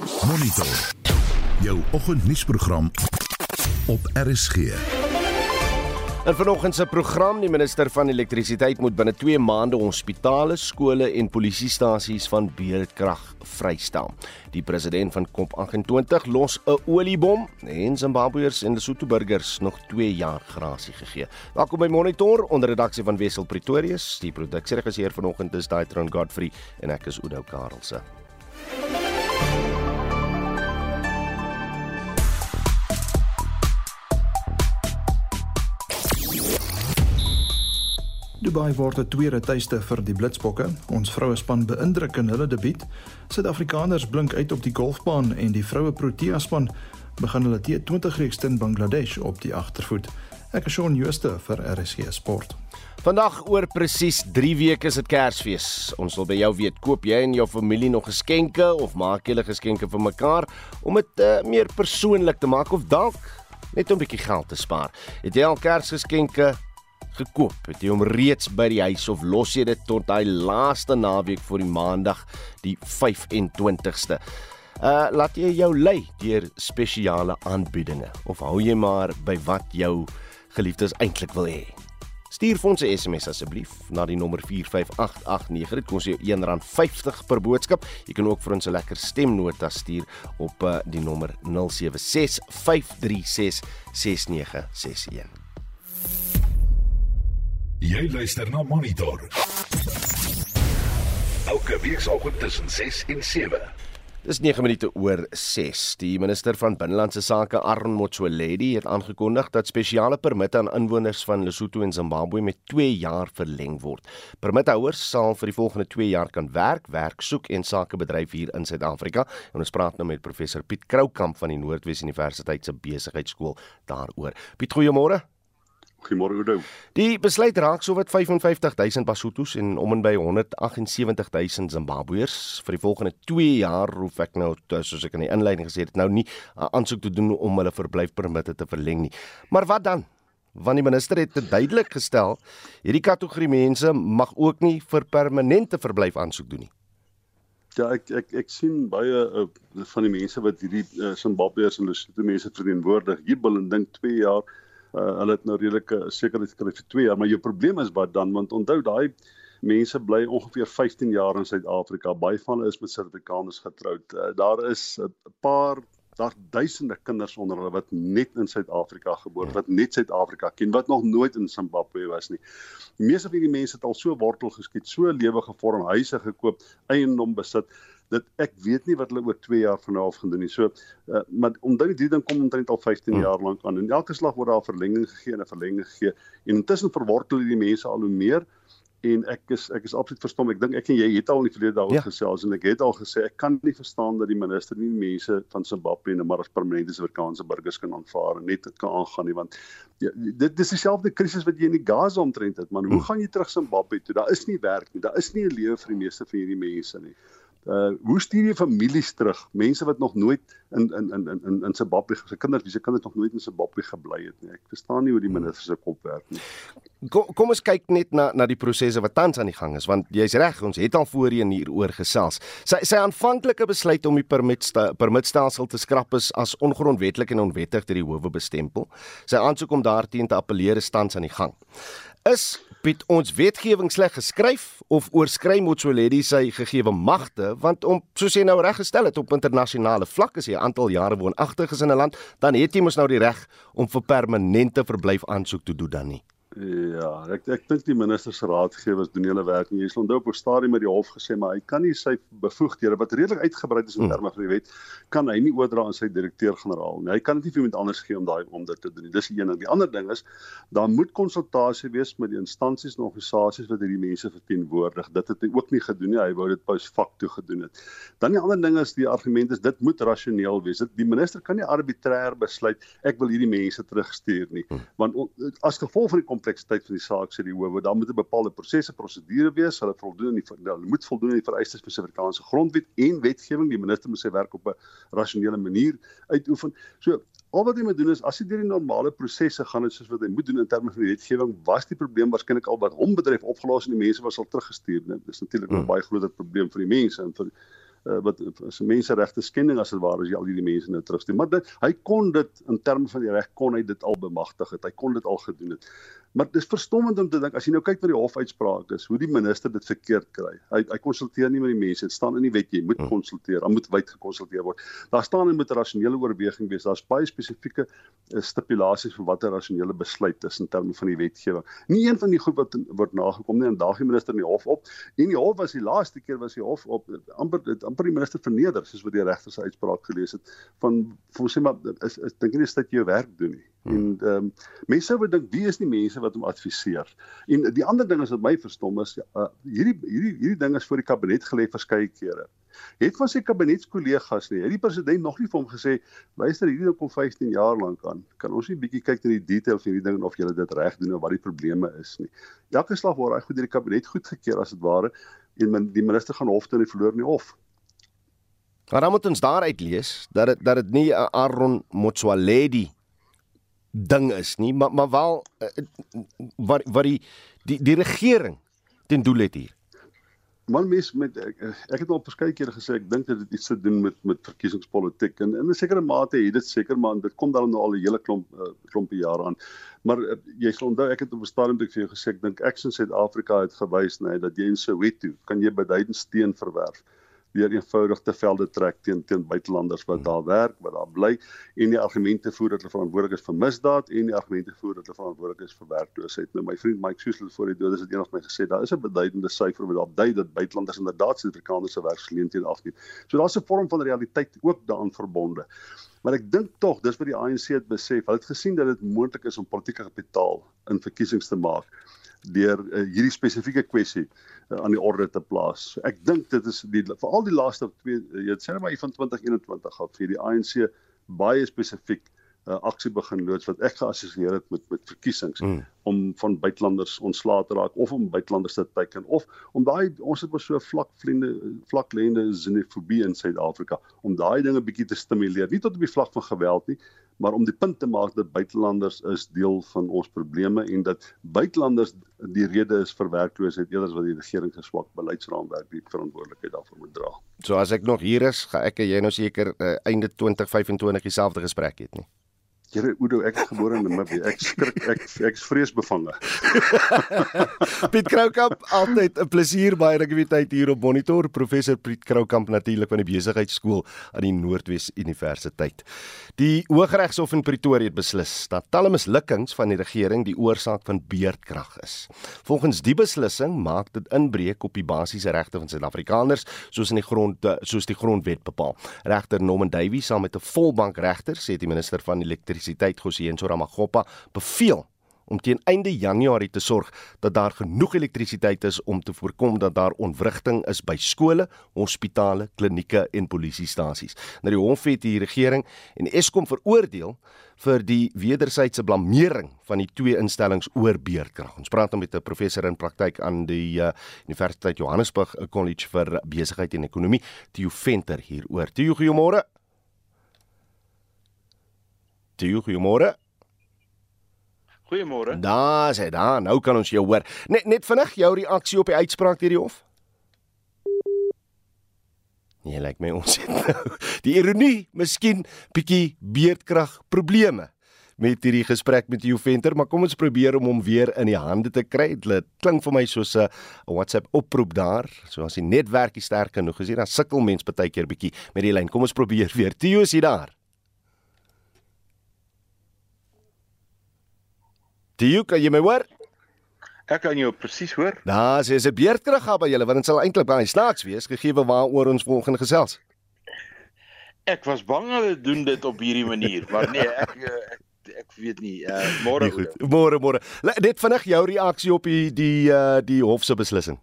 Monitor. Jou oggendnuusprogram op RSG. In vanoggend se program, die minister van elektrisiteit moet binne 2 maande hospitale, skole en polisiestasies van beurtkrag vrystel. Die president van COP28 los 'n oliebom en Zimbabweërs en Lesotho burgers nog 2 jaar grasie gegee. Welkom by Monitor onder redaksie van Wessel Pretorius. Die produksieregisseur vanoggend is Daitron Godfrey en ek is Oudo Karelse. Dubai word 'n tweede tuiste vir die Blitsbokke. Ons vroue span beïndruk in hulle debuut. Suid-Afrikaners blink uit op die golfbaan en die vroue Protea span begin hulle T20 reeks teen Bangladesh op die agtervoet. Ek is Shaun Jooste vir RSG Sport. Vandag oor presies 3 weke is dit Kersfees. Ons wil by jou weet, koop jy en jou familie nog geskenke of maak julle geskenke vir mekaar om dit uh, meer persoonlik te maak of dalk net 'n bietjie geld te spaar? Het jy al Kersgeskenke gekoop? Het jy hom reeds by die huis of los jy dit tot daai laaste naweek voor die maandag die 25ste? Uh laat jy jou lei deur spesiale aanbiedinge of hou jy maar by wat jou geliefdes eintlik wil hê? Stuur vir ons 'n SMS asseblief na die nommer 45889. Dit kos jou R1.50 per boodskap. Jy kan ook vir ons 'n lekker stemnota stuur op uh, die nommer 0765366961. Jy luister na Monitor. Elke weekoggend tussen 6 en 7. Dis 9 minute oor 6. Die minister van Binnelandse Sake, Aaron Motsoaledi, het aangekondig dat spesiale permitte aan inwoners van Lesotho en Zimbabwe met 2 jaar verleng word. Permithouers sal vir die volgende 2 jaar kan werk, werk soek en sake bedryf hier in Suid-Afrika. En ons praat nou met professor Piet Kroukamp van die Noordwes Universiteit se besigheidskool daaroor. Piet, goeiemôre. Goeiemôre Oudo. Die besluit raak sowat 55000 Basutos en om en by 178000 Zimbabweërs vir die volgende 2 jaar hoef ek nou soos ek in die inleiding gesê het nou nie 'n aansoek te doen om hulle verblyfpermitte te verleng nie. Maar wat dan? Want die minister het dit duidelik gestel, hierdie kategorie mense mag ook nie vir permanente verblyf aansoek doen nie. Ja, ek ek ek sien baie uh, van die mense wat hierdie uh, Zimbabweërs en Lesotho mense verteenwoordig, jubel en dink 2 jaar uh, hulle het nou redelike sekerheid gekry vir 2 jaar, maar jou probleem is wat dan want onthou daai mense bly ongeveer 15 jaar in Suid-Afrika. Baie van hulle is met Suid-Afrikaners getroud. Uh, daar is 'n paar daar duisende kinders onder hulle wat net in Suid-Afrika gebore wat net Suid-Afrika ken wat nog nooit in Zimbabwe was nie. Die meeste van hierdie mense het al so wortel geskiet, so lewe gevorm, huise gekoop, eiendom besit dit ek weet nie wat hulle oor 2 jaar van nou af gaan doen nie. So uh, maar omdat die ding kom omtrent al 15 hmm. jaar lank aan en elke slag word daar verlenging gegee en 'n verlenging gegee en intussen verwortel hierdie mense al hoe meer en ek is ek is absoluut verstom. Ek dink ek en jy het al in die verlede daaroor ja. gesels en ek het al gesê ek kan nie verstaan dat die minister nie mense van Zimbabwe en maar as permanente Suid-Afrikaanse burgers kan aanvaar en net dit kan aangaan nie want ja, dit dis dieselfde krisis wat jy in die Gaza omtrent het man. Hoe hmm. gaan jy terug Zimbabwe toe? Daar is nie werk nie. Daar is nie 'n lewe vir die meeste van hierdie mense nie uh hoe stuur jy families terug? Mense wat nog nooit in in in in in Zimbabwe se kinders wie se kinders nog nooit in Zimbabwe gebly het nie. Ek verstaan nie hoe die minister se kop werk nie. Kom, kom ons kyk net na na die prosesse wat tans aan die gang is want jy's reg ons het al voorheen hieroor gesels. Sy sy aanvanklike besluit om die permitsta, permitstelsel te skrap is as ongrondwettig en onwettig deur die howe bestempel. Sy aansoek om daarteen te appeleer is tans aan die gang. Is Piet ons wetgewing sleg geskryf of oorskry Motsoaledi sy gegeewe magte want om soos jy nou reggestel het op internasionale vlak as jy 'n aantal jare woonagtig is in 'n land dan het jy mos nou die reg om vir permanente verblyf aansoek te doen dan nie. Ja, ek ek dink die minister se raadgewers doen hulle werk nie. Jy sal onthou op 'n stadium met die hof gesê maar hy kan nie sy bevoegdhede wat redelik uitgebrei is in hmm. terme van die wet kan hy nie oordra aan sy direkteur-generaal nie. Hy kan dit nie vir iemand anders gee om daai om dit te doen nie. Dis die een ding. Die ander ding is daar moet konsultasie wees met die instansies en organisasies wat hierdie mense verteenwoordig. Dit het hy ook nie gedoen nie. Hy wou dit post facto gedoen het. Dan die ander ding is die argument is dit moet rasioneel wees. Dit die minister kan nie arbitrêr besluit ek wil hierdie mense terugstuur nie. Hmm. Want as gevolg van die kompleksiteit van die saak sê die howe, dan moet 'n bepaalde prosesse prosedure wees. Hulle voldoen nie hulle moet voldoen aan die vereistes van Suid-Afrikaanse grondwet en wetgewing. Die minister moet sy werk op 'n rasionele manier uitoefen. So Al wat hy moet doen is as hy deur die normale prosesse gaan het soos wat hy moet doen in terme van die wetgewing, was die probleem waarskynlik al wat hom betref opgelos en die mense was al teruggestuur. Dit is natuurlik 'n hmm. baie groter probleem vir die mense en vir uh, wat is menseregte skending as dit ware as jy al hierdie mense nou terugstuur. Maar dit hy kon dit in terme van die reg kon hy dit al bemagtig het. Hy kon dit al gedoen het. Maar dis verstommend om te dink as jy nou kyk na die hofuitspraak is hoe die minister dit verkeerd kry. Hy hy konsulteer nie met die mense. Dit staan in die wet jy moet hm. konsulteer. Daar moet wyd gekonsulteer word. Daar staan in met rasionele oorweging wees. Daar's baie spesifieke uh, stipulasies vir wat 'n rasionele besluit is in terme van die wetgewing. Nie een van die goed wat word nagekom nie en daag die minister in die hof op. En die hof was die laaste keer was die hof op amper dit amper die minister verneder soos wat die regter se uitspraak gelees het van sê maar is, is dink nie dat jy jou werk doen nie. Hmm. En ehm um, mense sou dink wie is die mense wat hom adviseer? En die ander ding is wat my verstom is uh, hierdie hierdie hierdie ding is voor die kabinet gelê verskeie kere. Het van sy kabinetskollegas nie, het die president nog nie vir hom gesê, luister hierdie ding kom 15 jaar lank aan. Kan ons nie bietjie kyk na die detail van hierdie ding en of julle dit reg doen of wat die probleme is nie. Elke slag word hy goed deur die kabinet goedgekeur as dit ware en die minister gaan hof toe en hy verloor nie hof. Maar dan moet ons daaruit lees dat dit dat dit nie 'n Aaron Motsoaledi ding is nie, maar maar wel uh, wat wat die die die regering ten doel het hier. Man mens met ek, ek het al verskeie kere gesê ek dink dit het iets te doen met met verkiesingspolitiek en in 'n sekere mate het dit seker maar dit kom dan nou al 'n hele klomp uh, klompie jare aan. Maar uh, jy sal onthou ek het op 'n stadium dit vir jou gesê ek dink Action Suid-Afrika het gewys nê nee, dat jy in Soweto kan jy beduidend steen verwerf weer eenvoudig te velde trek teen teen buitelanders wat daar werk, wat daar bly en die argumente voer dat hulle verantwoordelik is vir misdaad en die argumente voer dat hulle verantwoordelik is vir werkloosheid. Nou my vriend Mike Susel voor die dood is dit eendag my gesê daar is 'n beduidende syfer wat daar dui dat buitelanders inderdaad Suid-Afrikaners se werksgeleenthede afneem. So daar's 'n vorm van realiteit ook daaraan verbonde. Maar ek dink tog dis wat die ANC het besef. Hulle het gesien dat dit moontlik is om politieke kapitaal in verkiesings te maak deur uh, hierdie spesifieke kwessie uh, aan die orde te plaas. Ek dink dit is die veral die laaste twee uh, jy sê net maar van 2021 gehad vir die ANC baie spesifiek uh, aksie begin loods wat ek geassosieer het met met verkiesings mm. om van buitelanders ontslae te raak of om buitelanders te teiken of om daai ons het so vlak vriende vlak lende xenofobie in Suid-Afrika om daai dinge bietjie te stimuleer nie tot op die vlak van geweld nie maar om die punt te maak dat buitelanders is deel van ons probleme en dat buitelanders die rede is vir werkloosheid eerder as wat die regering se swak beleidsraamwerk die verantwoordelikheid daarvoor moet dra. So as ek nog hier is, gaan ek en jy nou seker uh, einde 2025 dieselfde gesprek hê nie. Here Udo, ek is gebore in Namibië. Ek skrik, ek ek's vreesbevange. Piet Kroukamp, altyd 'n plesier baie rekwitteit hier op Monitor. Professor Piet Kroukamp natuurlik van die Besigheidsskool aan die Noordwes Universiteit. Die Hooggeregshof in Pretoria het beslis dat talle mislukkings van die regering die oorsaak van beerdkrag is. Volgens die beslissing maak dit inbreuk op die basiese regte van Suid-Afrikaners soos in die grond soos die grondwet bepaal. Regter Norman Davies saam met 'n volbank regter sê die minister van elektrisiteit elektrisiteit Gosienso Ramagopa beveel om teen einde Januarie te sorg dat daar genoeg elektrisiteit is om te voorkom dat daar ontwrigting is by skole, hospitale, klinieke en polisiestasies. Nou die hof het die regering en Eskom veroordeel vir die wederwysige blameering van die twee instellings oor beerkrag. Ons praat nou met 'n professor in praktyk aan die uh, Universiteit Johannesburg College vir Besigheid en Ekonomie, Theo Venter hieroor. Theo, goeiemôre. Theo, goeiemôre. Goeiemôre. Daar sê dan, nou kan ons jou hoor. Net net vinnig jou reaksie op die uitspraak deur die hof. Nee, lyk my ons het nou die ironie, miskien bietjie beerdkrag probleme met hierdie gesprek met jou venter, maar kom ons probeer om hom weer in die hande te kry. Dit klink vir my soos 'n WhatsApp oproep daar. So as die netwerk nie sterk genoeg is nie, dan sukkel mens baie keer bietjie met die lyn. Kom ons probeer weer. Theo is hier daar. Dio, kan jy my hoor? Ek kan jou presies hoor. Daar is 'n beerdkrag gehad by julle, want dit sal eintlik baie snaaks wees gegee waaroor ons volgende gesels. Ek was bang hulle doen dit op hierdie manier, maar nee, ek ek, ek weet nie. Uh, môre nee, goed. Môre môre. Net vinnig jou reaksie op die die uh die hof se beslissing.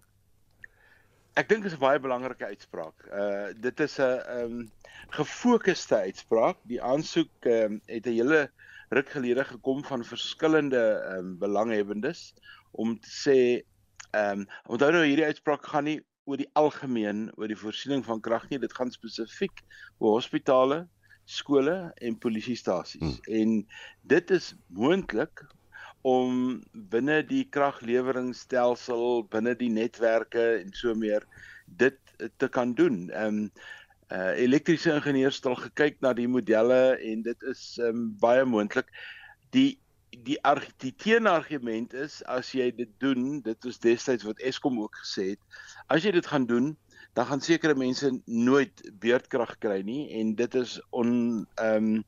Ek dink dit is 'n baie belangrike uitspraak. Uh dit is 'n ehm um, gefokusde uitspraak. Die aansoek ehm um, het 'n hele ruk gelede gekom van verskillende ehm um, belanghebbendes om te sê ehm um, onthou nou hierdie uitspraak gaan nie oor die algemeen oor die voorsiening van krag nie dit gaan spesifiek oor hospitale skole en polisiestasies hmm. en dit is moontlik om binne die kragleweringstelsel binne die netwerke en so meer dit te kan doen. Ehm um, uh elektriese ingenieurs het al gekyk na die modelle en dit is um, baie moontlik. Die die die teenargument is as jy dit doen, dit is destyds wat Eskom ook gesê het, as jy dit gaan doen, dan gaan sekere mense nooit beurtkrag kry nie en dit is on ehm um,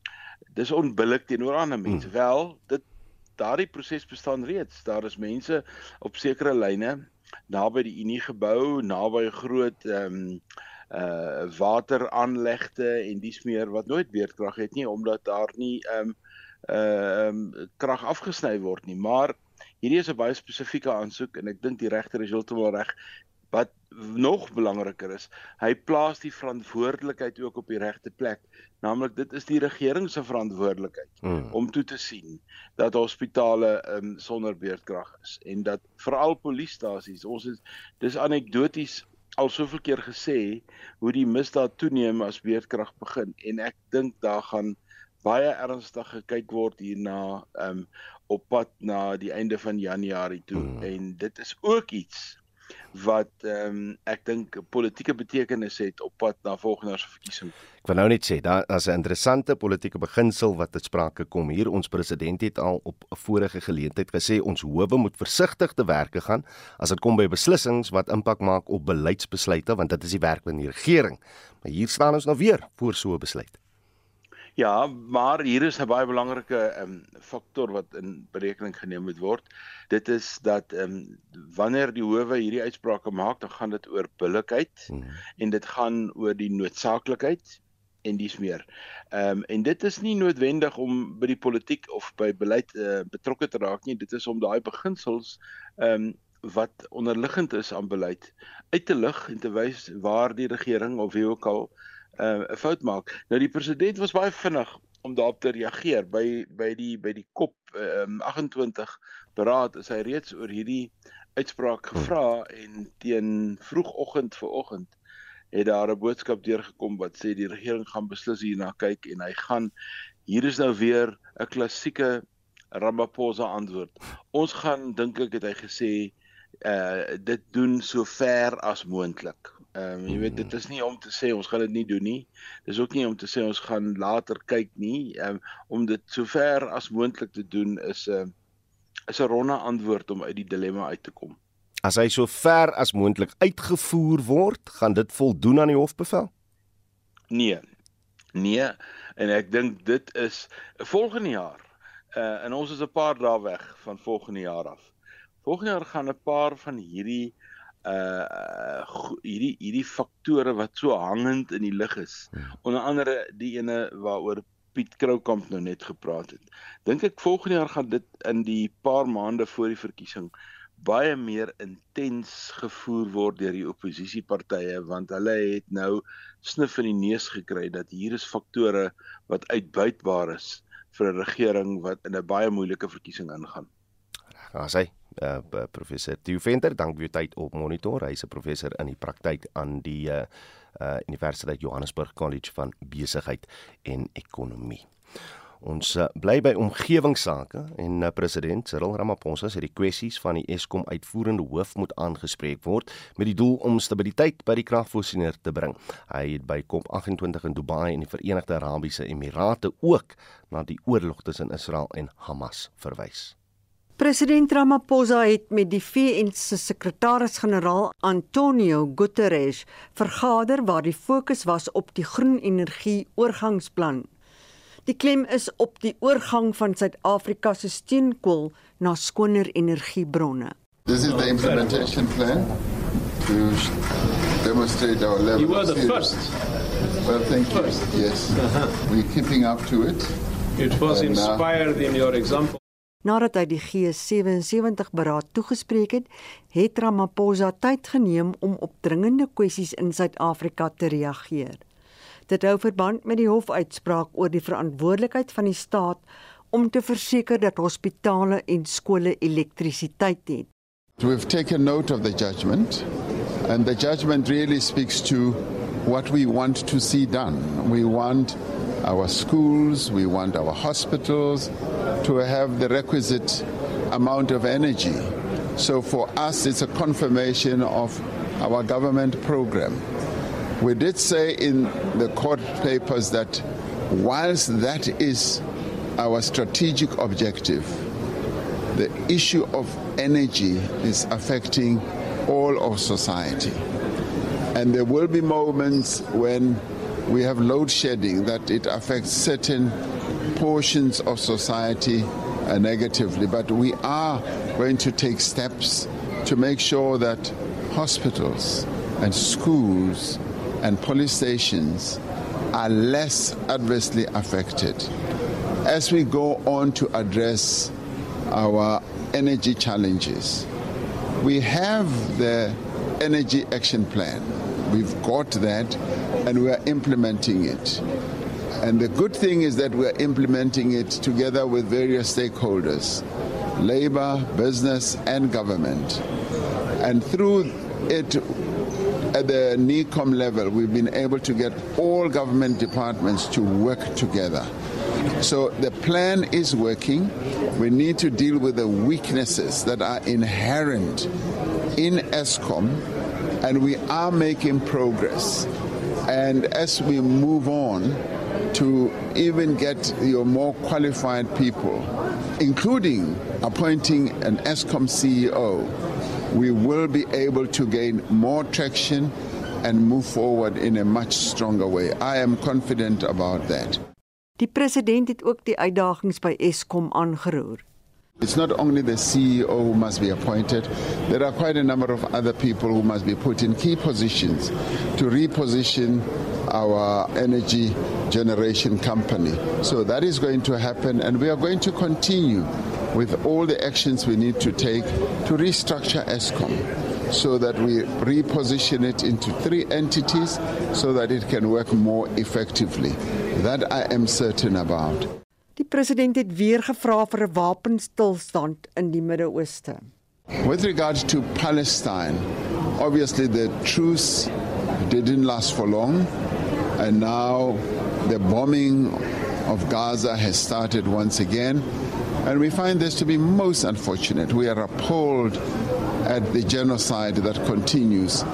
dis onbillik teenoor ander mense. Hmm. Wel, dit daardie proses bestaan reeds. Daar is mense op sekere lyne naby die Unie gebou, naby groot ehm um, uh wateraanlegte en dis meer wat nooit beurtkrag het nie omdat daar nie ehm um, ehm um, krag afgesny word nie. Maar hierdie is 'n baie spesifieke aansoek en ek dink die regter is heeltemal reg. Wat nog belangriker is, hy plaas die verantwoordelikheid ook op die regte plek. Naamlik dit is die regering se verantwoordelikheid hmm. om toe te sien dat hospitale um, sonder beurtkrag is en dat veral polisiestasies, ons is dis anekdoties al soveel keer gesê hoe die misdaad toeneem as beurtkrag begin en ek dink daar gaan baie ernstig gekyk word hierna um, op pad na die einde van Januarie toe hmm. en dit is ook iets wat ehm um, ek dink politieke betekenis het op pad na volgende jaar se verkiesing. Ek wil nou net sê daar is 'n interessante politieke beginsel wat te sprake kom hier. Ons president het al op 'n vorige geleentheid gesê ons howe moet versigtig te werke gaan as dit kom by beslissings wat impak maak op beleidsbesluite want dit is die werk van die regering. Maar hier staan ons nou weer voor so 'n besluit. Ja, maar hier is 'n baie belangrike ehm um, faktor wat in berekening geneem moet word. Dit is dat ehm um, wanneer die howe hierdie uitsprake maak, dan gaan dit oor billikheid hmm. en dit gaan oor die noodsaaklikheid en dis meer. Ehm um, en dit is nie noodwendig om by die politiek of by beleid uh, betrokke te raak nie. Dit is om daai beginsels ehm um, wat onderliggend is aan beleid uit te lig en te wys waar die regering of wie ook al 'n uh, fout maak. Nou die president was baie vinnig om daarop te reageer by by die by die kop um, 28 beraad is hy reeds oor hierdie uitspraak hmm. gevra en teen vroegoggend vanoggend het daar 'n boodskap deurgekom wat sê die regering gaan beslis hierna kyk en hy gaan hier is nou weer 'n klassieke Ramaphosa antwoord. Ons gaan dink ek het hy gesê uh dit doen so ver as moontlik. Ehm um, jy weet dit is nie om te sê ons gaan dit nie doen nie. Dis ook nie om te sê ons gaan later kyk nie. Ehm um, om dit so ver as moontlik te doen is 'n uh, is 'n ronde antwoord om uit die dilemma uit te kom. As hy so ver as moontlik uitgevoer word, gaan dit voldoen aan die hofbevel? Nee. Nee, en ek dink dit is volgende jaar. Uh en ons is 'n paar dae weg van volgende jaar af. Volgende jaar gaan 'n paar van hierdie uh hierdie hierdie faktore wat so hangend in die lug is. Hmm. Onder andere die ene waaroor Piet Kroukamp nou net gepraat het. Dink ek volgende jaar gaan dit in die paar maande voor die verkiesing baie meer intens gevoer word deur die oppositiepartye want hulle het nou snif in die neus gekry dat hier is faktore wat uitbuitbaar is vir 'n regering wat in 'n baie moeilike verkiesing ingaan. Reg, as hy uh, professor Theo Venter, dank vir u tyd op monitor. Hy is 'n professor in die praktyk aan die uh, uh, Universiteit Johannesburg College van Besigheid en Ekonomie. Ons uh, bly by omgewingsake en uh, president Cyril Ramaphosa sê die kwessies van die Eskom uitvoerende hoof moet aangespreek word met die doel om stabiliteit by die kragvoorsiener te bring. Hy het by COP28 in Dubai in die Verenigde Arabiese Emirate ook na die oorlog tussen Israel en Hamas verwys. President Ramaphosa het met die VN se sekretaris-generaal Antonio Guterres vergader waar die fokus was op die groen energie oorgangsplan. Die klem is op die oorgang van Suid-Afrika se steenkool na skoner energiebronne. This is the implementation plan to demonstrate our level. You were the first. Well, thank you. Yes. Uh-huh. We're keeping up to it. It was uh, inspired in your example. Nadat hy die G77 beraad toegespreek het, het Ramaphosa tyd geneem om op dringende kwessies in Suid-Afrika te reageer. Dit hou verband met die hofuitspraak oor die verantwoordelikheid van die staat om te verseker dat hospitale en skole elektrisiteit het. We've taken note of the judgment and the judgment really speaks to what we want to see done. We want our schools, we want our hospitals to have the requisite amount of energy. So for us, it's a confirmation of our government program We did say in the court papers that whilst that is our strategic objective, the issue of energy is affecting all of society. And there will be moments when we have load shedding that it affects certain portions of society uh, negatively. But we are going to take steps to make sure that hospitals and schools and police stations are less adversely affected. As we go on to address our energy challenges, we have the Energy Action Plan. We've got that and we are implementing it. And the good thing is that we are implementing it together with various stakeholders labor, business, and government. And through it, at the NECOM level, we've been able to get all government departments to work together. So the plan is working. We need to deal with the weaknesses that are inherent in ESCOM, and we are making progress. And as we move on to even get your more qualified people, including appointing an ESCOM CEO, we will be able to gain more traction and move forward in a much stronger way. I am confident about that. Die president het ook die uitdagings by Eskom aangeroer. It's not only the CEO who must be appointed, there are quite a number of other people who must be put in key positions to reposition our energy generation company. So that is going to happen, and we are going to continue with all the actions we need to take to restructure ESCOM so that we reposition it into three entities so that it can work more effectively. That I am certain about. Die president het weer gevra vir 'n wapenstilstand in die Midde-Ooste. With regard to Palestine, obviously the truce didn't last for long and now the bombing of Gaza has started once again and we find this to be most unfortunate. We are appalled at the genocide that continues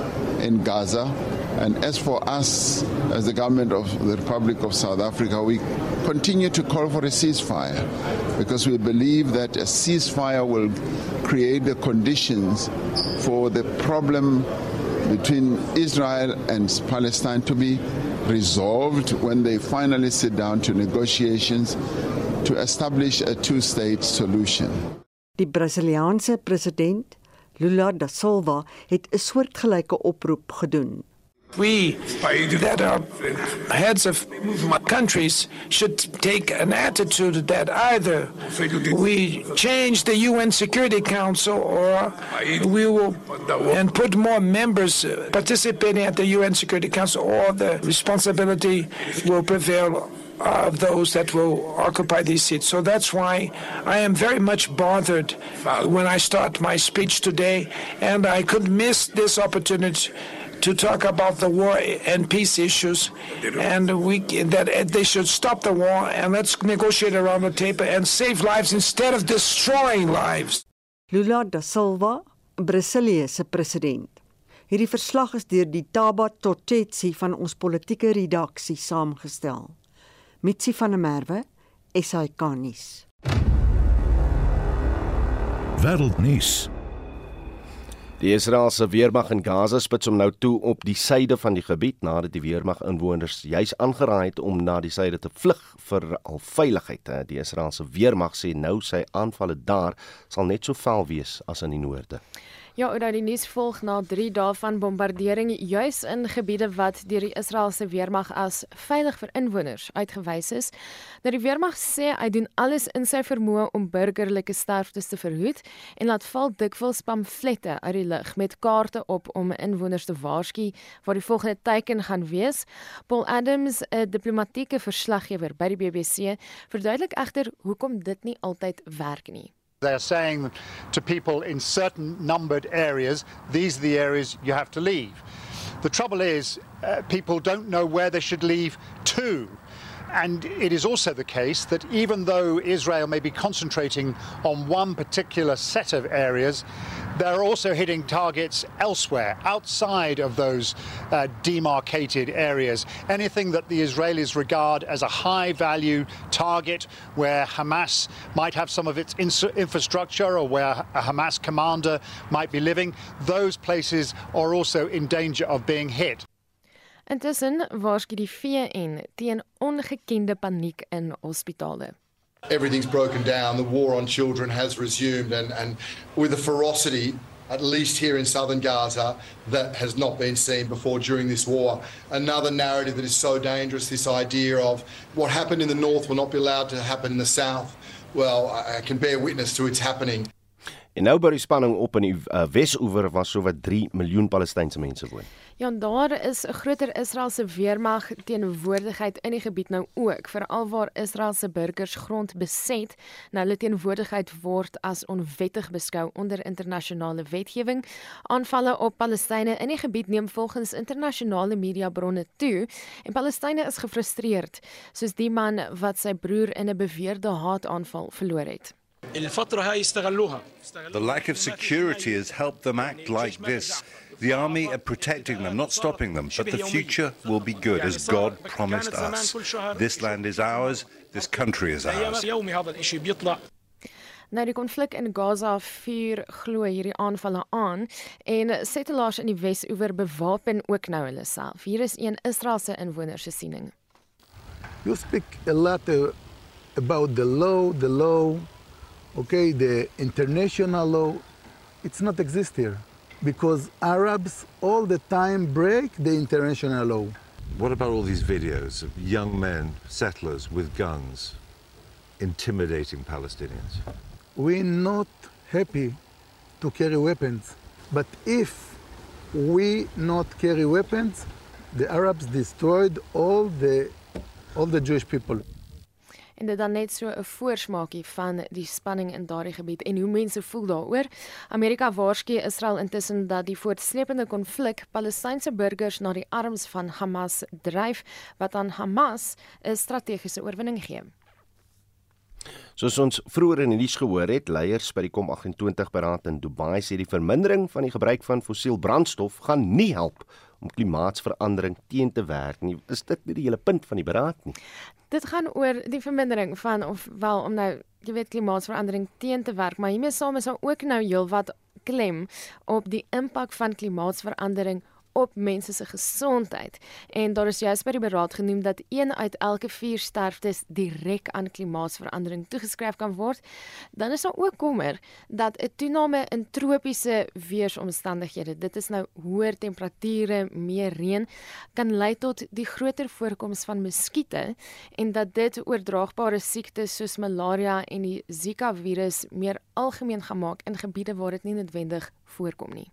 in Gaza. And as for us, as the government of the Republic of South Africa, we continue to call for a ceasefire because we believe that a ceasefire will create the conditions for the problem between Israel and Palestine to be resolved when they finally sit down to negotiations to establish a two-state solution. Die Brasiliaanse president Lula da Silva het 'n soortgelyke oproep gedoen. We that are heads of countries should take an attitude that either we change the UN Security Council or we will and put more members uh, participating at the UN Security Council or the responsibility will prevail of those that will occupy these seats. So that's why I am very much bothered when I start my speech today, and I could miss this opportunity to talk about the war and peace issues, and we that uh, they should stop the war and let's negotiate around the table and save lives instead of destroying lives. Lula da Silva, Brasilië se president. Hierdie verslag is deur die Taba Totsetsi van ons politieke redaksie saamgestel. Mitsi van der Merwe, SAK nuus. Wêreldnuus. Die Israeliese weermag in Gaza spits hom nou toe op die suide van die gebied nadat die weermag inwoners juis aangeraai het om na die suide te vlug vir al veiligheid. Die Israeliese weermag sê nou sy aanvalle daar sal net so vel wees as in die noorde. Ja, oor die nuus volg na 3 dae van bombardering juis in gebiede wat deur die Israeliese weermag as veilig vir inwoners uitgewys is. Nou die weermag sê hy doen alles in sy vermoë om burgerlike sterftes te verhoed en laat val dikwels pamflette uit die lug met kaarte op om inwoners te waarsku waar die volgende teiken gaan wees. Paul Adams, 'n diplomatieke verslaggewer by die BBC, verduidelik egter hoekom dit nie altyd werk nie. They're saying to people in certain numbered areas, these are the areas you have to leave. The trouble is, uh, people don't know where they should leave to. And it is also the case that even though Israel may be concentrating on one particular set of areas, they're also hitting targets elsewhere, outside of those uh, demarcated areas. Anything that the Israelis regard as a high value target where Hamas might have some of its infrastructure or where a Hamas commander might be living, those places are also in danger of being hit. Intussen waarsku die VN teen ongekende paniek in hospitale. Everything's broken down, the war on children has resumed and and with a ferocity at least here in southern Gaza that has not been seen before during this war. Another narrative that is so dangerous this idea of what happened in the north will not be allowed to happen in the south. Well, I can bear witness to its happening. En nou by die spanning op in die uh, Wes-oewer waar sowat 3 miljoen Palestynse mense woon. Ja, daar is 'n groter Israeliese weermag teenwoordigheid in die gebied nou ook, veral waar Israeliese burgers grond beset. Nou hulle teenwoordigheid word as onwettig beskou onder internasionale wetgewing. Aanvalle op Palestynë in die gebied neem volgens internasionale mediabronne toe en Palestynë is gefrustreerd, soos die man wat sy broer in 'n beweerde haataanval verloor het. The lack of security has helped them act like this. The army are protecting them, not stopping them, but the future will be good as God promised us. This land is ours, this country is ours. Nou die konflik in Gaza vuur glo hierdie aanvalle aan en settlers in die Wes-oewer bewapen ook nou hulle self. Hier is een Israeliese inwoner se siening. You speak a lot uh, about the law, the law okay, the international law, it's not exist here because Arabs all the time break the international law. What about all these videos of young men, settlers with guns, intimidating Palestinians? We're not happy to carry weapons, but if we not carry weapons, the Arabs destroyed all the all the Jewish people. En dit dan net so 'n voorsmaakie van die spanning in daardie gebied en hoe mense voel daaroor. Amerika waarsku Israel intussen dat die voortsleepende konflik Palestynse burgers na die arms van Hamas dryf wat aan Hamas 'n strategiese oorwinning gee. Soos ons vroeër in die nuus gehoor het, leiers by die COP28 beraad in Dubai sê die vermindering van die gebruik van fossiel brandstof gaan nie help om klimaatsverandering teen te werk nie. Is dit nie die hele punt van die beraad nie? Dit gaan oor die vermindering van of wel om nou jy weet klimaatsverandering teen te werk, maar hiermee saam is daar ook nou heelwat klem op die impak van klimaatsverandering op mense se gesondheid. En daar is juist by die beraad genoem dat 1 uit elke 4 sterftes direk aan klimaatsverandering toegeskryf kan word. Dan is daar ook kommer dat 'n toename in tropiese weeromstandighede, dit is nou hoër temperature, meer reën, kan lei tot die groter voorkoms van muskiete en dat dit oordraagbare siektes soos malaria en die Zika virus meer algemeen gemaak in gebiede waar dit nie noodwendig voorkom nie.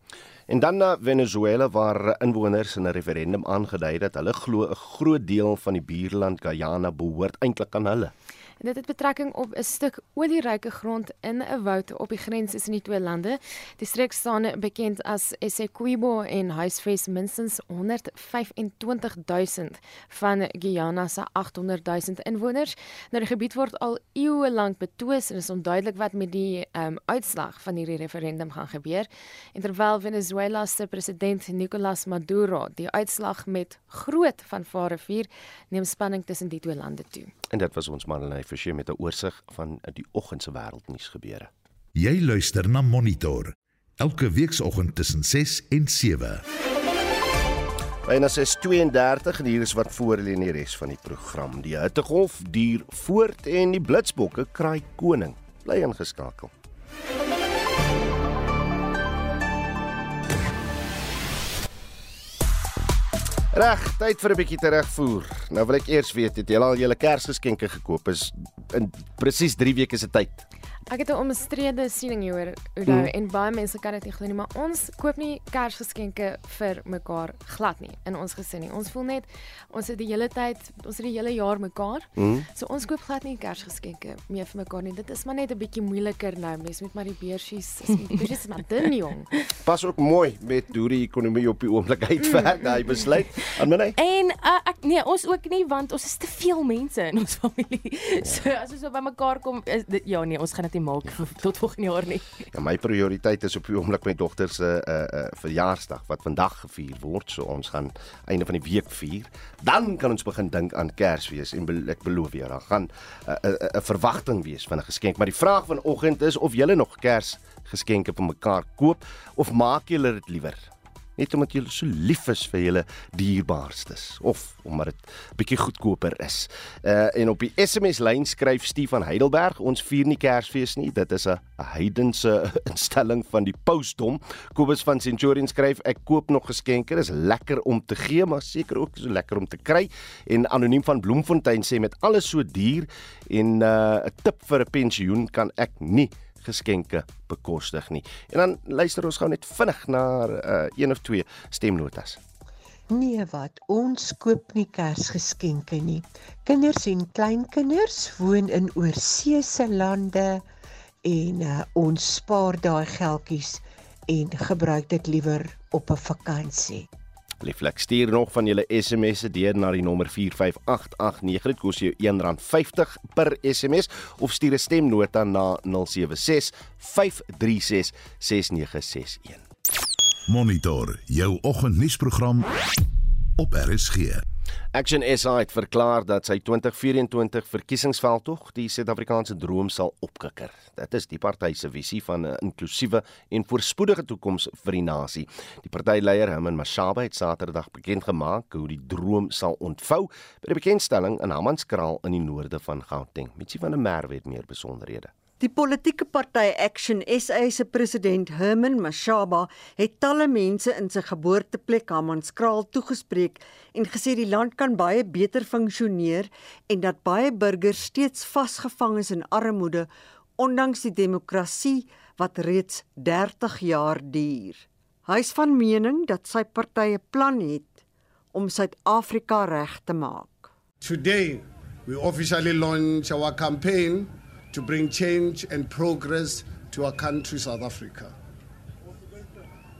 En dan na Venezuela waar inwoners in 'n referendum aangedui dat hulle glo 'n groot deel van die buurland Guyana behoort eintlik aan hulle. En dit het betrekking op 'n stuk olieryke grond in 'n woud op die grens tussen die twee lande. Die streek staan bekend as Essequibo en huisves minstens 125 000 van Guyana se 800 000 inwoners. Nou die gebied word al eeue lank betwis en is onduidelik wat met die um, uitslag van hierdie referendum gaan gebeur. En terwyl Venezuela se president Nicolas Maduro die uitslag met groot vanvare vier, neem spanning tussen die twee lande toe. En dit was ons Marlenae Forsie met 'n oorsig van die oggend se wêreldnuus gebeure. Jy luister na Monitor elke weekoggend tussen 6 en 7. En as is 32 en hier is wat voor lê in die res van die program. Die hittegolf duur voort en die blitsbokke kraai koning. Bly ingeskakel. Reg, tyd vir 'n bietjie terugvoer. Nou wil ek eers weet, het julle al julle Kersgeskenke gekoop? Is in presies 3 weke se tyd. Ek het 'n omstrede siening hier oor mm. en baie mense kan dit nie glo nie, maar ons koop nie Kersgeskenke vir mekaar glad nie in ons gesin nie. Ons voel net ons het die hele tyd, ons het die hele jaar mekaar. Mm. So ons koop glad nie Kersgeskenke meer vir mekaar nie. Dit is maar net 'n bietjie moeiliker nou. Mens moet maar die beursies, die beursies maar dun jong. Pas ook mooi met hoe die ekonomie op die oomblik uitwerk, mm. daai besluit. Aan my. En uh, ek nee, ons ook nie want ons is te veel mense in ons familie. So as ons so by mekaar kom, is dit ja nee, ons gaan nie maak vir, tot volgende jaar nie. Ja, my prioriteit is op die oomblik my dogter se uh, uh, verjaarsdag wat vandag gevier word. So ons gaan einde van die week vier. Dan kan ons begin dink aan Kersfees en be ek beloof jou, daar gaan 'n uh, uh, uh, verwagting wees van 'n geskenk. Maar die vraag vanoggend is of julle nog Kersgeskenke vir mekaar koop of maak julle dit liewer net omdat jy so lief is vir julle dierbaarstes of omdat dit bietjie goedkoper is. Uh en op die SMS lyn skryf Stefan Heidelberg, ons vier nie Kersfees nie, dit is 'n heidense instelling van die pausdom. Kobus van Centurion skryf, ek koop nog geskenke, dis lekker om te gee, maar seker ook so lekker om te kry. En anoniem van Bloemfontein sê met alles so duur en uh 'n tip vir 'n pensioen kan ek nie geskenke bekostig nie. En dan luister ons gou net vinnig na uh, een of twee stemnotas. Nee wat, ons koop nie Kersgeskenke nie. Kinders en kleinkinders woon in oorseese lande en uh, ons spaar daai geldjies en gebruik dit liewer op 'n vakansie. Lieflik stuur nog van julle SMS'e deur na die nommer 45889. Dit kos jou R1.50 per SMS of stuur 'n stemnota na 076 536 6961. Monitor jou oggendnuusprogram op RSG. Action SA het verklaar dat sy 2024 verkiesingsveldtog die Suid-Afrikaanse droom sal opkikker. Dit is die party se visie van 'n inklusiewe en voorspoedige toekoms vir die nasie. Die partyleier Herman Mashaba het Saterdag bekend gemaak hoe die droom sal ontvou by die bekendstelling in Hammanskraal in die noorde van Gauteng. Mitsi van der Merwe het meer besonderhede. Die politieke party Action SA se president Herman Mashaba het talle mense in sy geboorteplek Hammanskraal toegespreek en gesê die land kan baie beter funksioneer en dat baie burgers steeds vasgevang is in armoede ondanks die demokrasie wat reeds 30 jaar duur. Hy is van mening dat sy party 'n plan het om Suid-Afrika reg te maak. Today we officially launch our campaign to bring change and progress to our country, South Africa.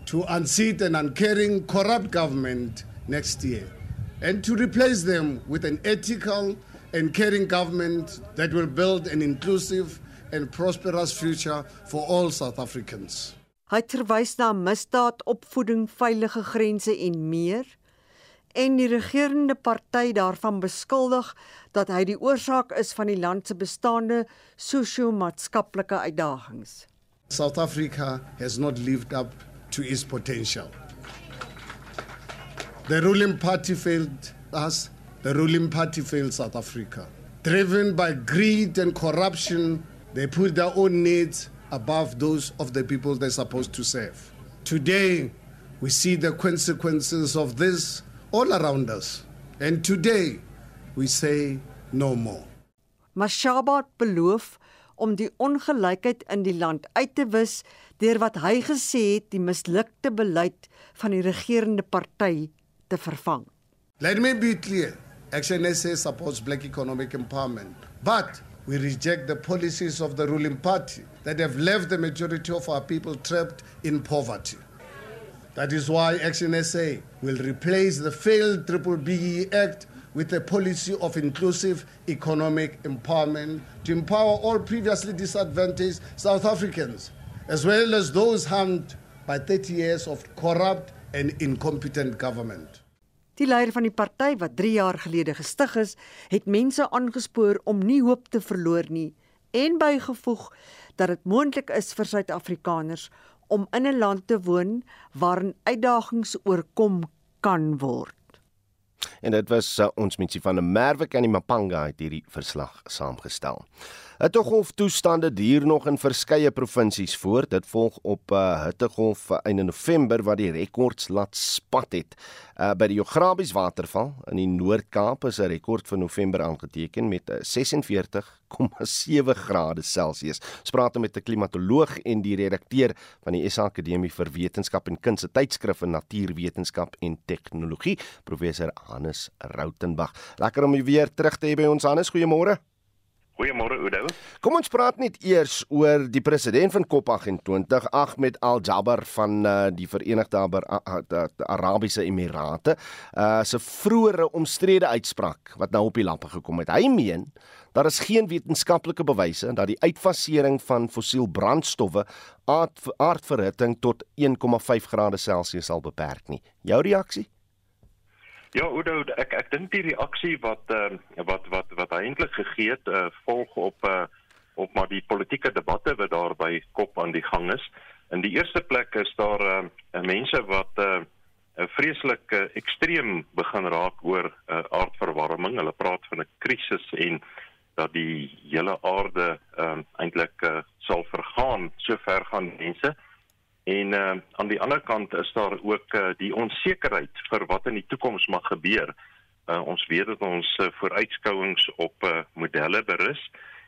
To unseat an uncaring, corrupt government next year, and to replace them with an ethical and caring government that will build an inclusive and prosperous future for all South Africans. Hy verwys na misdaad, opvoeding, veilige grense en meer en die regerende party daarvan beskuldig dat hy die oorsaak is van die land se bestaande sosio-maatskaplike uitdagings. South Africa has not lived up to its potential. The ruling party failed us, the ruling party failed South Africa. Driven by greed and corruption, they put their own needs above those of the people they're supposed to serve. Today, we see the consequences of this all around us. And today, we say no more. Mashaba beloof om die ongelykheid in die land uit te wis deur wat hy gesê het die mislukte beleid van die regerende party te vervang. Let me be clear. Action SA supports black economic empowerment, but we reject the policies of the ruling party that have left the majority of our people trapped in poverty. That is why Action SA will replace the failed Triple BE Act with a policy of inclusive economic empowerment to empower all previously disadvantaged South Africans, as well as those harmed by 30 years of corrupt and incompetent government. Die leier van die party wat 3 jaar gelede gestig is, het mense aangespoor om nie hoop te verloor nie en bygevoeg dat dit moontlik is vir Suid-Afrikaners om in 'n land te woon waarin uitdagings oorkom kan word. En dit was uh, ons mensie van 'n Merwe kan die Mapanga het hierdie verslag saamgestel. 'n Hittegolf toestande duur nog in verskeie provinsies voort. Dit volg op 'n uh, hittegolf in November wat die rekords laat spat het. Uh, by die Jograbies waterval in die Noord-Kaap is 'n rekord vir November aangeteken met 46,7 grade Celsius. Ons praat met 'n klimatoloog en die redakteur van die SA Akademie vir Wetenskap en Kuns se tydskrif in Natuurwetenskap en Tegnologie, professor Hannes Rautenbach. Lekker om u weer terug te hê by ons Hannes. Goeiemôre. Goeiemôre Oudo. Kom ons praat net eers oor die president van COP28, Ahmed Al-Jaber van uh, die Verenigde Arabiese Emirate, uh, se vroeëre omstrede uitspraak wat nou op die lappe gekom het. Hy meen daar is geen wetenskaplike bewyse dat die uitfasering van fossiel brandstowwe aardverhitting tot 1,5 grade Celsius sal beperk nie. Jou reaksie? Ja, Oudo, ek ek dink die reaksie wat uh, wat wat wat eintlik gegee het uh, volg op uh, op maar die politieke debatte wat daar by kop aan die gang is. In die eerste plek is daar uh, mense wat uh, vreeslik uh, ekstreem begin raak oor uh, aardverwarming. Hulle praat van 'n krisis en dat die hele aarde uh, eintlik uh, sal vergaan. So ver gaan mense. En uh, aan die ander kant is daar ook uh, die onsekerheid vir wat in die toekoms mag gebeur. Uh, ons weet dat ons uh, vooruitskouings op uh, modelle berus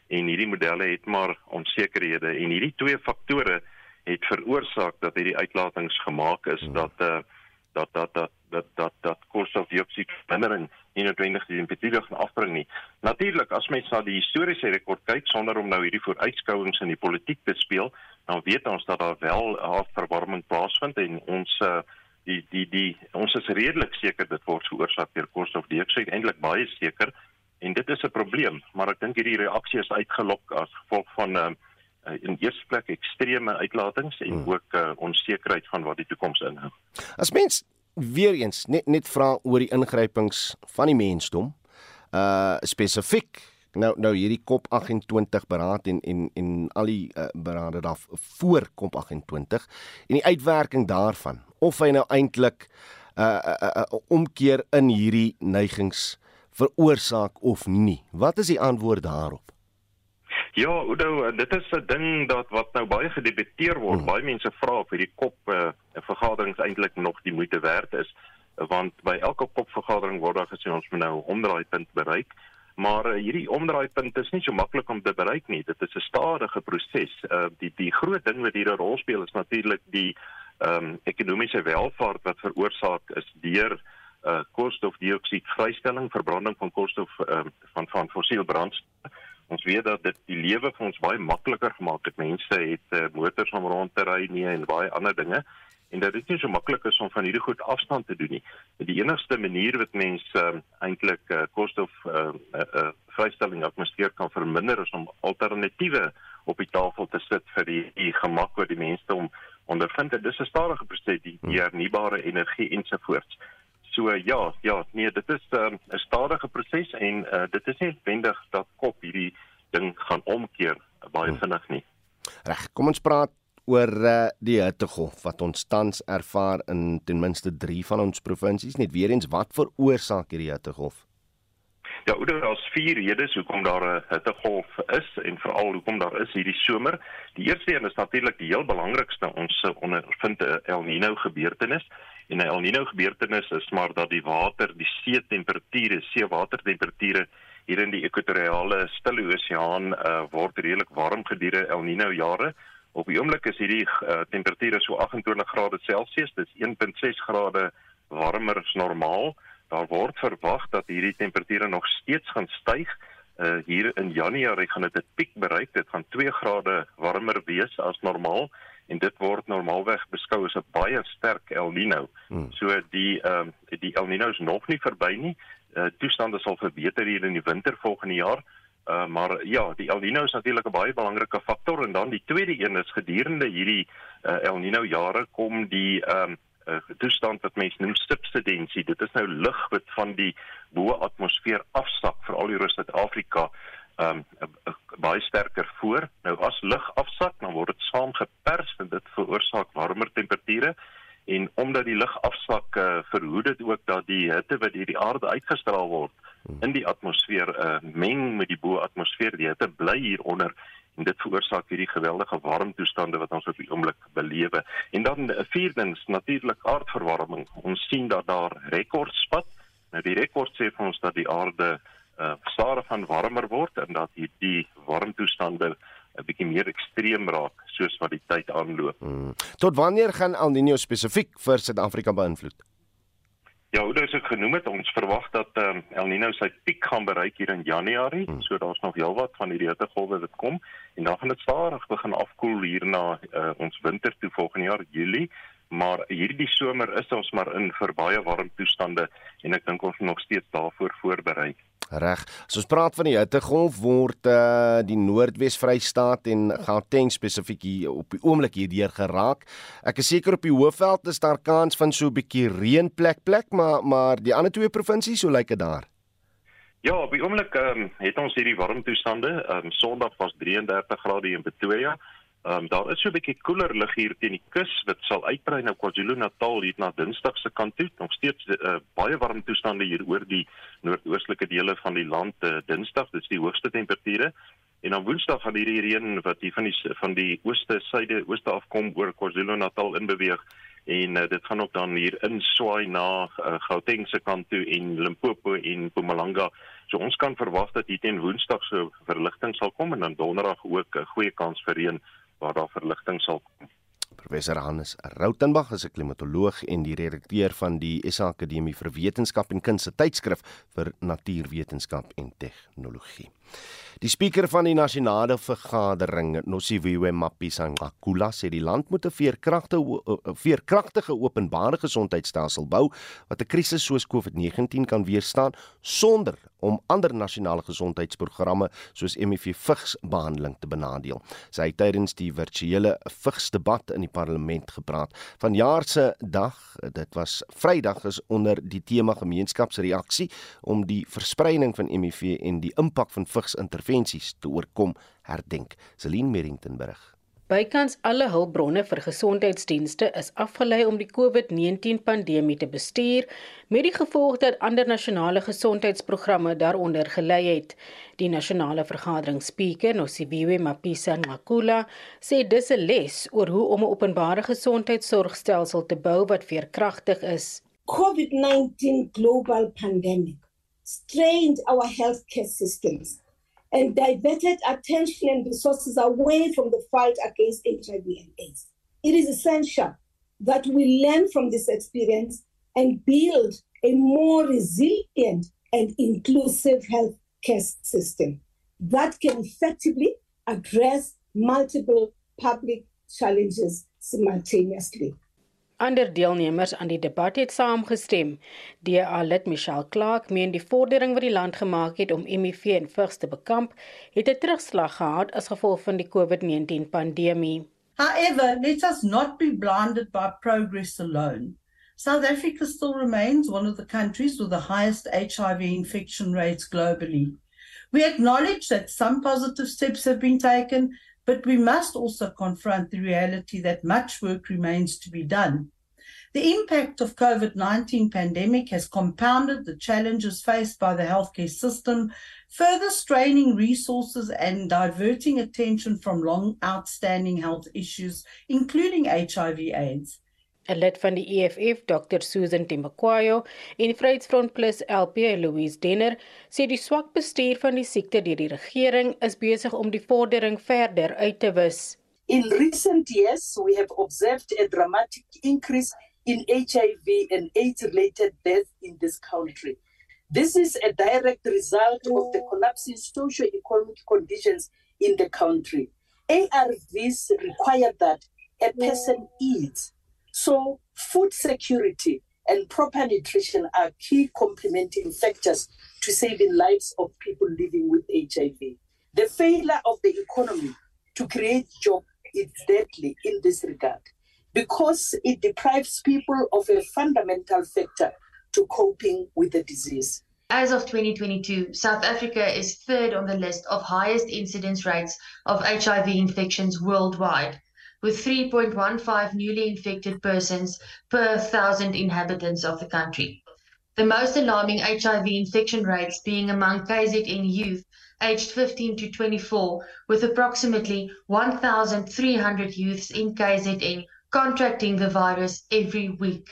en hierdie modelle het maar onsekerhede en hierdie twee faktore het veroorsaak dat hierdie uitlatings gemaak is hmm. dat uh, dat dat dat dat dat dat koolstofdioksied vermindering nie noodwendig die temperatuur gaan afbring nie. Natuurlik as mens na die historiese rekord kyk sonder om nou hierdie vooruitskouings in die politiek te speel, dan weet ons dat daar wel 'n verwarming plaasvind en ons uh, die die die ons is redelik seker dit word veroorsaak deur koolstofdioksied eintlik baie seker en dit is 'n probleem, maar ek dink hierdie reaksie is uitgelok as gevolg van uh, in eerste plek ekstreme uitlatings en hmm. ook uh, onsekerheid van wat die toekoms inhou. As mens weer eens net net vra oor die ingrypings van die mensdom, uh spesifiek nou nou hierdie COP 28 beraad en en en al die uh, berade daar voor COP 28 en die uitwerking daarvan of hy nou eintlik 'n uh, uh, uh, omkeer in hierdie neigings veroorsaak of nie. Wat is die antwoord daarop? Ja, Udo, dit is 'n ding dat wat nou baie gedebatteer word. Hmm. Baie mense vra of hierdie kop uh, vergaderings eintlik nog die moeite werd is, want by elke kop vergadering word daar gesê ons moet nou omdraaipunt bereik. Maar uh, hierdie omdraaipunt is nie so maklik om te bereik nie. Dit is 'n stadige proses. Uh, die die groot ding wat hier 'n rol speel is natuurlik die ehm um, ekonomiese welvaart wat veroorsaak is deur uh koolstofdioksied vrystelling, verbranding van koolstof uh, van van fossiel brandstof Ons weet dat dit die lewe vir ons baie makliker gemaak het. Mense het uh, motors om rond te ry nie en baie ander dinge en dat dit nie so maklik is om van hierdie goed afstand te doen nie. Die enigste manier wat mense uh, eintlik uh, koolstof uh, uh, vrystelling atmosfeer kan verminder is om alternatiewe op die tafel te sit vir die, die gemak wat die mense om ondervind. Dit is 'n stadige proses die, die hernubare energie ensovoorts. So ja, ja, nee, dit is ehm, 'n um, stadige proses en uh, dit is nie noodwendig dat kop hierdie ding gaan omkeer baie hmm. vinnig nie. Reg, kom ons praat oor uh, die hittegolf wat ons tans ervaar in ten minste 3 van ons provinsies. Net weer eens, wat veroorsaak hierdie hittegolf? Ja, oor daar's vier redes hoekom daar 'n hittegolf is en veral hoekom daar is hierdie somer. Die eerste een is natuurlik die heel belangrikste ons ondervind 'n El Niño gebeurtenis. En 'n El Niño gebeurtenis is maar dat die water, die see temperature, seewatertemperature hier in die ekwatoriale Stille Oseaan uh, word redelik warm gedurende El Niño jare. Op die oomblik is hierdie uh, temperature so 28 grade Celsius, dit is 1.6 grade warmer as normaal. Daar word verwag dat hierdie temperature nog steeds gaan styg. Uh, hier in Januarie gaan dit 'n piek bereik, dit gaan 2 grade warmer wees as normaal en dit word normaalweg beskou as 'n baie sterk El Niño. Hmm. So die ehm uh, die El Niño is nog nie verby nie. Uh, toestande sal verbeter hier in die winter volgende jaar. Uh, maar ja, die El Niño is natuurlik 'n baie belangrike faktor en dan die tweede een is gedurende hierdie uh, El Niño jare kom die ehm um, uh, toestand wat mense noem subsidensie. Dit is nou lug wat van die bo atmosfeer afsak veral hier in Suid-Afrika um, baie sterker voor. Nou as lug afsak, dan word dit saamgepers en dit veroorsaak warmer temperature en omdat die lug afsak, uh, verhoed dit ook dat die hitte wat deur die aarde uitgestraal word in die atmosfeer uh, meng met die bo-atmosfeer. Die hitte bly hieronder en dit veroorsaak hierdie geweldige warm toestande wat ons op die oomblik belewe. En dan uh, vierdens natuurlik aardverwarming. Ons sien dat daar rekords spat. Nou die rekord sê vir ons dat die aarde uh, stadig van warmer word en dat hierdie warmtoestande 'n bietjie meer ekstreem raak soos wat die tyd aanloop. Hmm. Tot wanneer gaan El Niño spesifiek vir Suid-Afrika beïnvloed? Ja, hoe ek genoem het, ons verwag dat um, El Niño sy piek gaan bereik hier in Januarie, hmm. so daar's nog heelwat van hierdie hittegolwe wat kom en dan gaan dit stadig begin afkoel hier na uh, ons winter toe volgende jaar Julie, maar hierdie somer is ons maar in vir baie warm toestande en ek dink ons moet nog steeds daarvoor voorberei. Reg. As ons praat van die hittegolf word uh die Noordwes Vrystaat en Gauteng spesifiek hier op die oomblik hierdeur geraak. Ek is seker op die Hoëveld is daar kans van so 'n bietjie reën plek plek, maar maar die ander twee provinsies, hoe lyk dit daar? Ja, op die oomblik um, het ons hierdie warm toestande. Um, Sondag was 33 grade in Pretoria. Ehm um, daar is so 'n bietjie koeler lug hier teen die kus wat sal uitbrei na KwaZulu-Natal hier na Dinsdag se kant toe. Nog steeds uh, baie warm toestande hier oor die noordoostelike dele van die land uh, Dinsdag. Dit is die hoogste temperature. En dan Woensdag gaan hierdie reën wat hier van die van die ooste suide ooste afkom oor KwaZulu-Natal inbeweeg en uh, dit gaan ook dan hier inswaai na uh, Gauteng se kant toe en Limpopo en Mpumalanga. So ons kan verwag dat hier teen Woensdag so verligting sal kom en dan Donderdag ook 'n goeie kans vir reën waar daar verligting sal kom. Professor Hannes Rautenbach is 'n klimatoloog en die redakteur van die SA Akademie vir Wetenskap en Kuns se tydskrif vir natuurwetenskap en tegnologie. Die spreker van die nasionale vergadering, Nosiviwe Mapisa-Nqakula, sê die land moet 'n veerkragtige veerkragtige openbare gesondheidstelsel bou wat 'n krisis soos COVID-19 kan weerstaan sonder om ander nasionale gesondheidsprogramme soos HIV vigs behandeling te benadeel. Sy het tydens die virtuele vigsdebat in die parlement gepraat. Vanjaar se dag, dit was Vrydag is onder die tema gemeenskapsreaksie om die verspreiding van HIV en die impak van vigsintervensies te oorkom herdenk. Celine Merrington berig. Bykans alle hulpbronne vir gesondheidsdienste is afgelei om die COVID-19 pandemie te bestuur, met die gevolg dat ander nasionale gesondheidsprogramme daaronder gelei het. Die nasionale vergadering spreker, Nosibiwe Mapisa Ngakula, sê dis 'n les oor hoe om 'n openbare gesondheidsorgstelsel te bou wat veerkragtig is. COVID-19 global pandemic strained our healthcare systems and diverted attention and resources away from the fight against HIV and AIDS. It is essential that we learn from this experience and build a more resilient and inclusive health care system that can effectively address multiple public challenges simultaneously. Ander deelnemers aan die debat het saamgestem. DA lid Michelle Clark meen die vordering wat die land gemaak het om HIV en vigs te bekamp, het 'n terugslag gehad as gevolg van die COVID-19 pandemie. However, let us not be blinded by progress alone. South Africa still remains one of the countries with the highest HIV infection rates globally. We acknowledge that some positive steps have been taken, but we must also confront the reality that much work remains to be done. The impact of COVID-19 pandemic has compounded the challenges faced by the healthcare system, further straining resources and diverting attention from long outstanding health issues, including HIV AIDS. 'n lid van die EFF, Dr. Susan Timakwayo, en Vryheidsfront Plus LP, Louise Denner, sê die swak bestuur van die siekte deur die regering is besig om die vordering verder uit te wis. In recent years, we have observed a dramatic increase in HIV and AIDS-related deaths in this country. This is a direct result of the collapsing socio-economic conditions in the country. ARVs require that a person eats So, food security and proper nutrition are key complementing factors to saving lives of people living with HIV. The failure of the economy to create jobs is deadly in this regard because it deprives people of a fundamental factor to coping with the disease. As of 2022, South Africa is third on the list of highest incidence rates of HIV infections worldwide, with 3.15 newly infected persons per thousand inhabitants of the country. The most alarming HIV infection rates being among KZN youth aged 15 to 24, with approximately 1,300 youths in KZN contracting the virus every week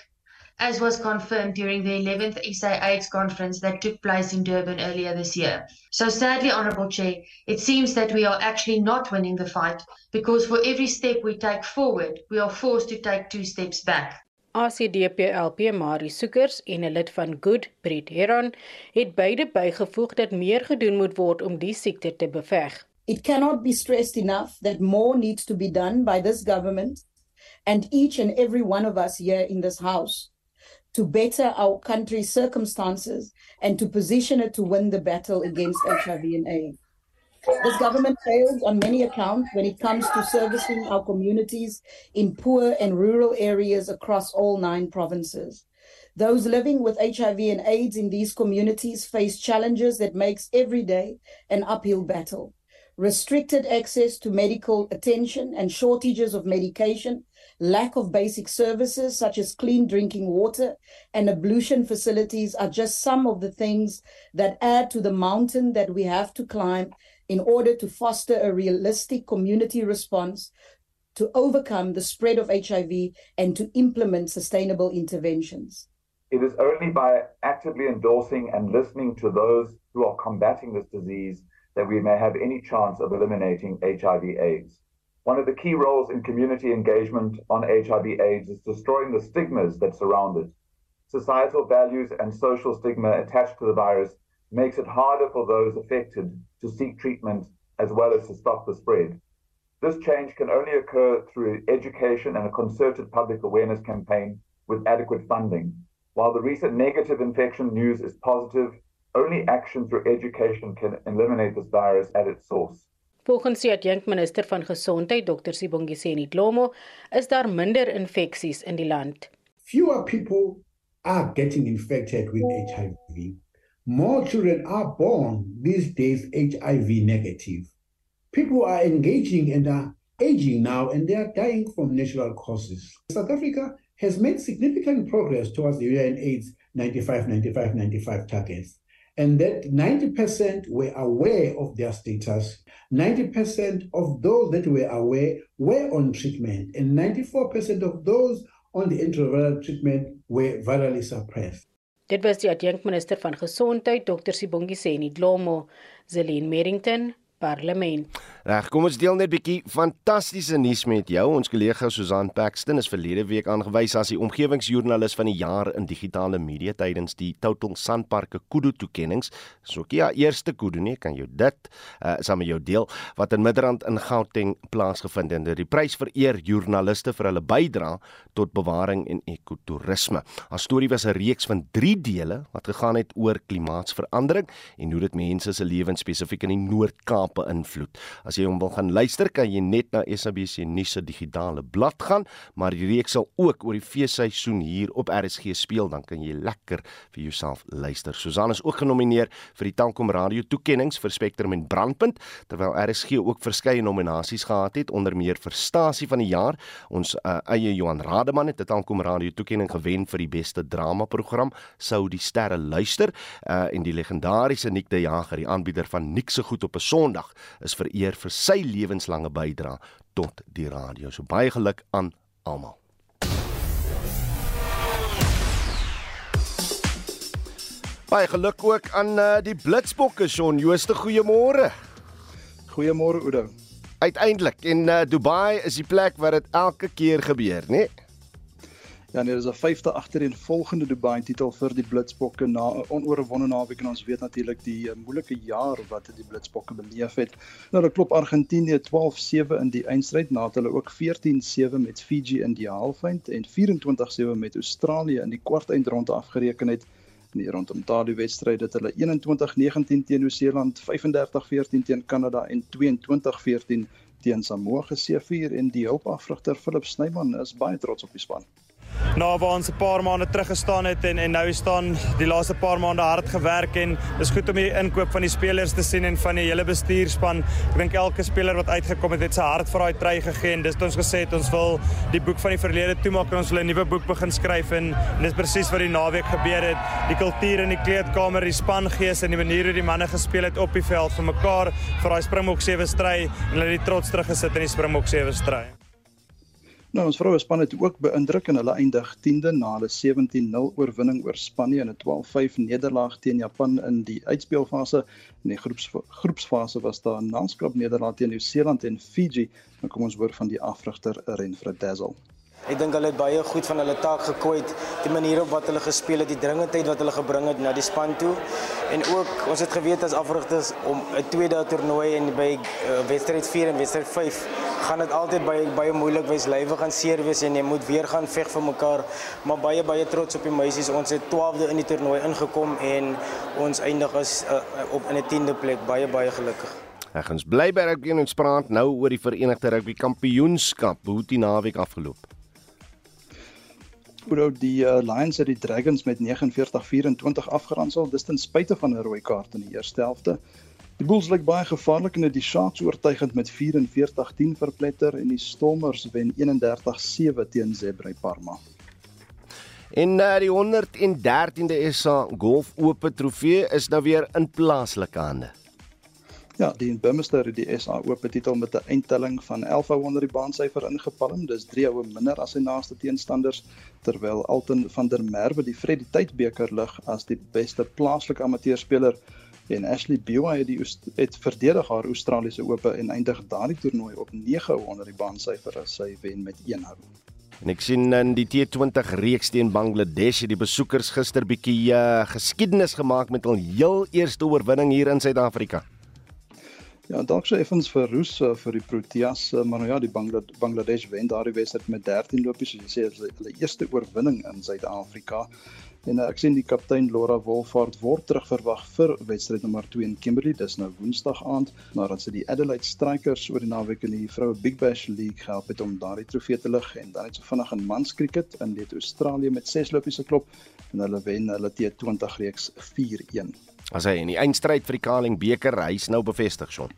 as was confirmed during the 11th SA AIDS conference that took place in Durban earlier this year. So sadly, Honourable Chair, it seems that we are actually not winning the fight because for every step we take forward, we are forced to take two steps back. ACDP-LP Marie Soekers en 'n lid van Good, Brit Heron, het beide bygevoeg dat meer gedoen moet word om die siekte te beveg. It cannot be stressed enough that more needs to be done by this government and each and every one of us here in this house to better our country's circumstances and to position it to win the battle against HIV and AIDS. This government fails on many accounts when it comes to servicing our communities in poor and rural areas across all nine provinces. Those living with HIV and AIDS in these communities face challenges that makes every day an uphill battle. Restricted access to medical attention and shortages of medication, lack of basic services such as clean drinking water and ablution facilities are just some of the things that add to the mountain that we have to climb in order to foster a realistic community response to overcome the spread of HIV and to implement sustainable interventions. It is only by actively endorsing and listening to those who are combating this disease that we may have any chance of eliminating HIV/AIDS. One of the key roles in community engagement on HIV/AIDS is destroying the stigmas that surround it. Societal values and social stigma attached to the virus makes it harder for those affected to seek treatment as well as to stop the spread. This change can only occur through education and a concerted public awareness campaign with adequate funding. While the recent negative infection news is positive, only action through education can eliminate this virus at its source. Volgens die adjunkminister van gesondheid Dr Sibongiseni Dlomo is daar minder infeksies in die land. Fewer people are getting infected with HIV. More children are born these days HIV negative. People are engaging and are aging now and they are dying from natural causes. South Africa has made significant progress towards the UNAIDS 95 95 95 targets. And that 90% were aware of their status. 90% of those that were aware were on treatment. And 94% of those on the antiviral treatment were virally suppressed. Dit was die adjunkminister van gesondheid Dr Sibongiseni Dlomo, Zelin Merrington, Parlement. Reg, kom ons deel net 'n bietjie fantastiese nuus met jou. Ons kollega Susan Paxton is verlede week aangewys as die omgewingsjoernalis van die jaar in digitale media tydens die Total Sanparks Kudu toekenninge. So ja, eerste Kudu nie, kan jy dit uh, saam met jou deel wat in Midrand in Gauteng plaasgevind het. Die prys vereer joernaliste vir hulle bydrae tot bewaring en ekotourisme. Haar storie was 'n reeks van 3 dele wat gegaan het oor klimaatsverandering en hoe dit mense se lewens spesifiek in die Noord-Kaap beïnvloed. As jy hom wil gaan luister, kan jy net na SABC nuus se digitale blad gaan, maar die reeks sal ook oor die feesseisoen hier op RSG speel, dan kan jy lekker vir jouself luister. Susan is ook genomineer vir die Tankom Radio toekenninge vir Spectrum en Brandpunt, terwyl RSG ook verskeie nominasies gehad het, onder meer vir Stasie van die jaar. Ons uh, eie Johan Rademan het 'n Tankom Radio toekenning gewen vir die beste drama program Sou die sterre luister uh, en die legendariese Nick de Jager, die aanbieder van Nick se goed op 'n Sondag, is vereer vir sy lewenslange bydrae tot die radio. So baie geluk aan almal. Baie geluk ook aan uh, die Blitsbokke son. Jooste, goeiemôre. Goeiemôre Oudo. Uiteindelik in uh, Dubai is die plek waar dit elke keer gebeur, né? Nee? Ja, nee, dis 'n vyfde agtereenvolgende Dubai titel vir die Blitsbokke na 'n onoorwonde naweek en ons weet natuurlik die uh, moeilike jaar wat die Blitsbokke beleef het. Nou, dit klop Argentinië 12-7 in die eindstryd nadat hulle ook 14-7 met Fiji in die halfeind en 24-7 met Australië in die kwartfinale afgereken het. In die rondom daardie wedstryd het hulle 21-19 teen Nieu-Seeland, 35-14 teen Kanada en 22-14 teen Samoa geseëvier en die hulpafrigter Philip Snyman is baie trots op die span na waar ons 'n paar maande terug gestaan het en en nou staan die laaste paar maande hard gewerk en dis goed om die inkoop van die spelers te sien en van die hele bestuurspan. Ek dink elke speler wat uitgekom het het sy hart vir daai try gegee en dis ons gesê het ons wil die boek van die verlede toemaak en ons wil 'n nuwe boek begin skryf en, en dis presies wat die naweek gebeur het. Die kultuur in die kleedkamer, die spangees en die manier hoe die manne gespeel het op die veld vir mekaar vir daai Springbok sewe stry en hulle het trots teruggesit in die Springbok sewe stry. Nou ons vroue span het ook beïndruk en hulle eindig 10de na hulle 17-0 oorwinning oor Spanje en 'n 12-5 nederlaag teen Japan in die uitspelfase. In die groeps groepsfase was daar 'n nanskrap nederlaag teen Nieu-Seeland en Fiji. Nou kom ons hoor van die afrigter Renfred Dazzle. Ek dink hulle het baie goed van hulle taak gekwyt, die manier op wat hulle gespeel het, die dringendheid wat hulle gebring het na die span toe. En ook ons het geweet as afrigters om 'n tweede toernooi en by uh, wedstryd 4 en wedstryd 5 gaan dit altyd baie baie moeilik wees, lywe gaan seer wees en jy moet weer gaan veg vir mekaar. Maar baie baie trots op die meisies. Ons het 12de in die toernooi ingekom en ons eindig as uh, op in 'n 10de plek. Baie baie gelukkig. Ek gaan bly by rugby en ons praat nou oor die Verenigde Rugby Kampioenskap. Hoe het die naweek afgeloop? Bro, die uh, Lions het die Dragons met 49-24 afgeronsel, dis ten spyte van 'n rooi kaart in die eerste helfte. Die Bulls lyk baie gevaarlik en het die Sharks oortuigend met 44-10 verpletter en die Stormers wen 31-7 teen Zebre Parma. En uh, die 113de SA Golf Ope Trofee is nou weer in plaaslike hande. Ja, die in Bumster het die SA Ope titel met 'n eindtelling van 11 hou onder die baansyfer ingepalm. Dis 3 houe minder as sy naaste teenstanders, terwyl Alton van der Merwe die Freddy Tydbeker lig as die beste plaaslike amateurspeler en Ashley Bewa het die het verdedig haar Australiese Ope en eindig daardie toernooi op 9 hou onder die baansyfer as sy wen met 1 hou. En ek sien in die T20 reeks teen Bangladesh het die besoekers gister bietjie uh, geskiedenis gemaak met hul heel eerste oorwinning hier in Suid-Afrika. Ja, dalk so effens vir Roos uh, vir die Proteas, uh, maar nou ja, die Banglad Bangladesh wen daardie wedstryd met 13 lopies, soos jy sê, hulle, hulle eerste oorwinning in Suid-Afrika. En uh, ek sien die kaptein Laura Wolfhard word terugverwag vir wedstryd nommer 2 in Kimberley, dis nou Woensdag aand, nadat sy die Adelaide Strikers oor die naweek in die vroue Big Bash League gehelp het om daardie trofee te lig en dan het sy vinnig in mans cricket in Australië met 6 lopies geklop en hulle wen hulle T20 reeks 4-1. As hy in die eindstryd vir die Kaling beker hy's nou bevestig son.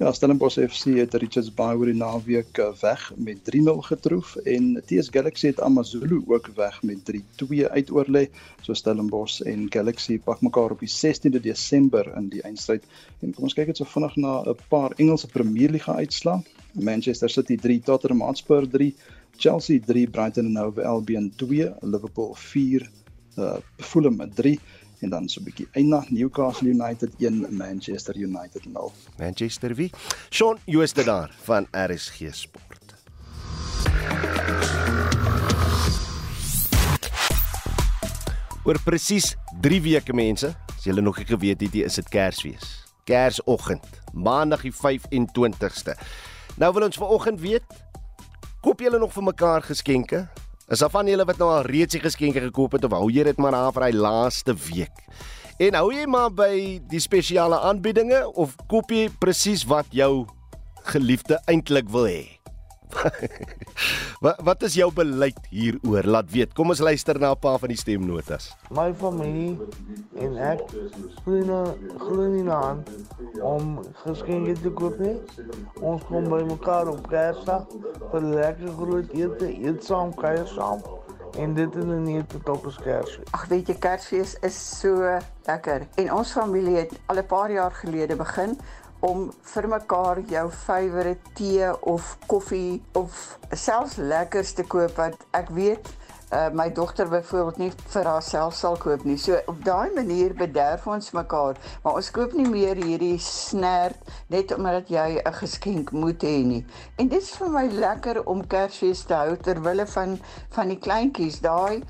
Ja, Stellenbosch FC het Richards Bay oor die naweek eh, weg met 3-0 getroof en TS Galaxy het AmaZulu ook weg met 3-2 uitoorlê. So Stellenbosch en Galaxy pak mekaar op die 16de Desember in die eindstryd. En kom ons kyk net so vinnig na 'n paar Engelse Premier Liga uitslae. Manchester City 3, Tottenham Hotspur 3, Chelsea 3, Brighton and Hove Albion 2, Liverpool 4, uh Fulham 3 en dan so 'n bietjie eindig Newcastle United 1 Manchester United 0. Manchester wie? Sean Jooste daar van RSG Sport. Oor presies 3 weke mense, as julle nog nie geweet het nie, is dit Kersfees. Kersoggend, Maandag die 25ste. Nou wil ons vanoggend weet, koop julle nog vir mekaar geskenke? Is daar van julle wat nou al reeds die geskenke gekoop het of hou jy dit maar aan vir hy laaste week? En hou jy maar by die spesiale aanbiedinge of koop jy presies wat jou geliefde eintlik wil hê? wat wat is jou beleid hieroor? Laat weet. Kom ons luister na 'n paar van die stemnotas. My familie en ek glo glo nie aan om geskenke te koop nie. Ons kom by mekaar op Kersdag vir lekker groot ete, eet saam, kuier saam. En dit is nie tot op Kersfees. Ag weet jy Kersfees is so lekker. En ons familie het al 'n paar jaar gelede begin om vir mekaar jou favourite tee of koffie of selfs lekkers te koop wat ek weet uh, my dogter byvoorbeeld nie vir haarself sal koop nie. So op daai manier bederf ons mekaar, maar ons koop nie meer hierdie snert net omdat jy 'n geskenk moet hê nie. En dit is vir my lekker om Kersfees te hou ter wille van van die kleintjies. Daai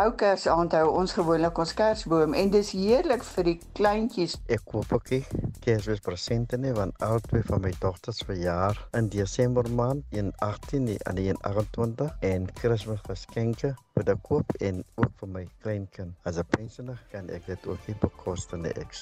ou kersaand hou ons gewoonlik ons kersboom en dis heerlik vir die kleintjies. Ek koop ook kersfees presente nie want albei van my dogters verjaar in Desember maand in 18 en in 28 en Kersfees geskenke vir die koop en ook vir my kleinkind. As 'n pensioner kan ek dit ook nie bekostig nie. Ek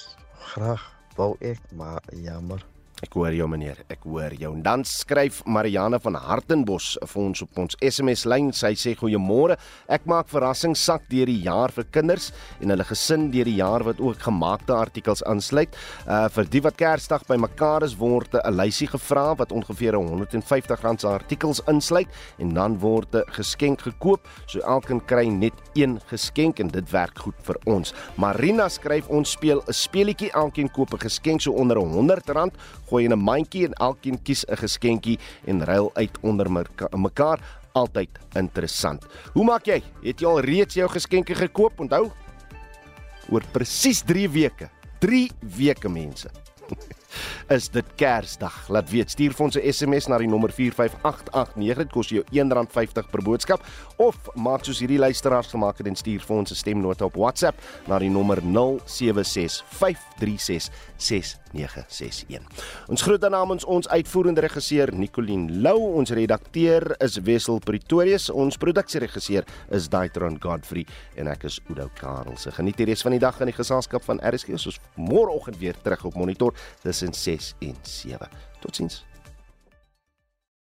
graag wou ek maar jammer Ek hoor jou meneer, ek hoor jou. En dan skryf Marianne van Hartenbos vir ons op ons SMS lyn. Sy sê goeiemôre. Ek maak verrassingssak deur die jaar vir kinders en hulle gesin deur die jaar wat ook gemaakte artikels aansluit. Uh vir die wat Kersdag by mekaar is word 'n lysie gevra wat ongeveer R150 se artikels insluit en dan word 'n geskenk gekoop. So elkeen kry net een geskenk en dit werk goed vir ons. Marina skryf ons speel 'n speletjie, elkeen koop 'n geskenk so onder R100 gooi in 'n mandjie en elkeen kies 'n geskenkie en ruil uit onder mekaar altyd interessant. Hoe maak jy? Het jy al reeds jou geskenke gekoop? Onthou oor presies 3 weke. 3 weke mense. is dit Kersdag. Laat weet, stuur vir ons 'n SMS na die nommer 45889. Dit kos jou R1.50 per boodskap of maak soos hierdie luisteraars gemaak het en stuur vir ons 'n stemnota op WhatsApp na die nommer 0765366961. Ons groet dan namens ons uitvoerende regisseur Nicoline Lou, ons redakteur is Wessel Pretorius, ons produksieregisseur is Daitron Godfrey en ek is Udo Karelse. Geniet die res van die dag in die geselskap van RSG. Ons môreoggend weer terug op monitor tussen 6 en 7. Totsiens.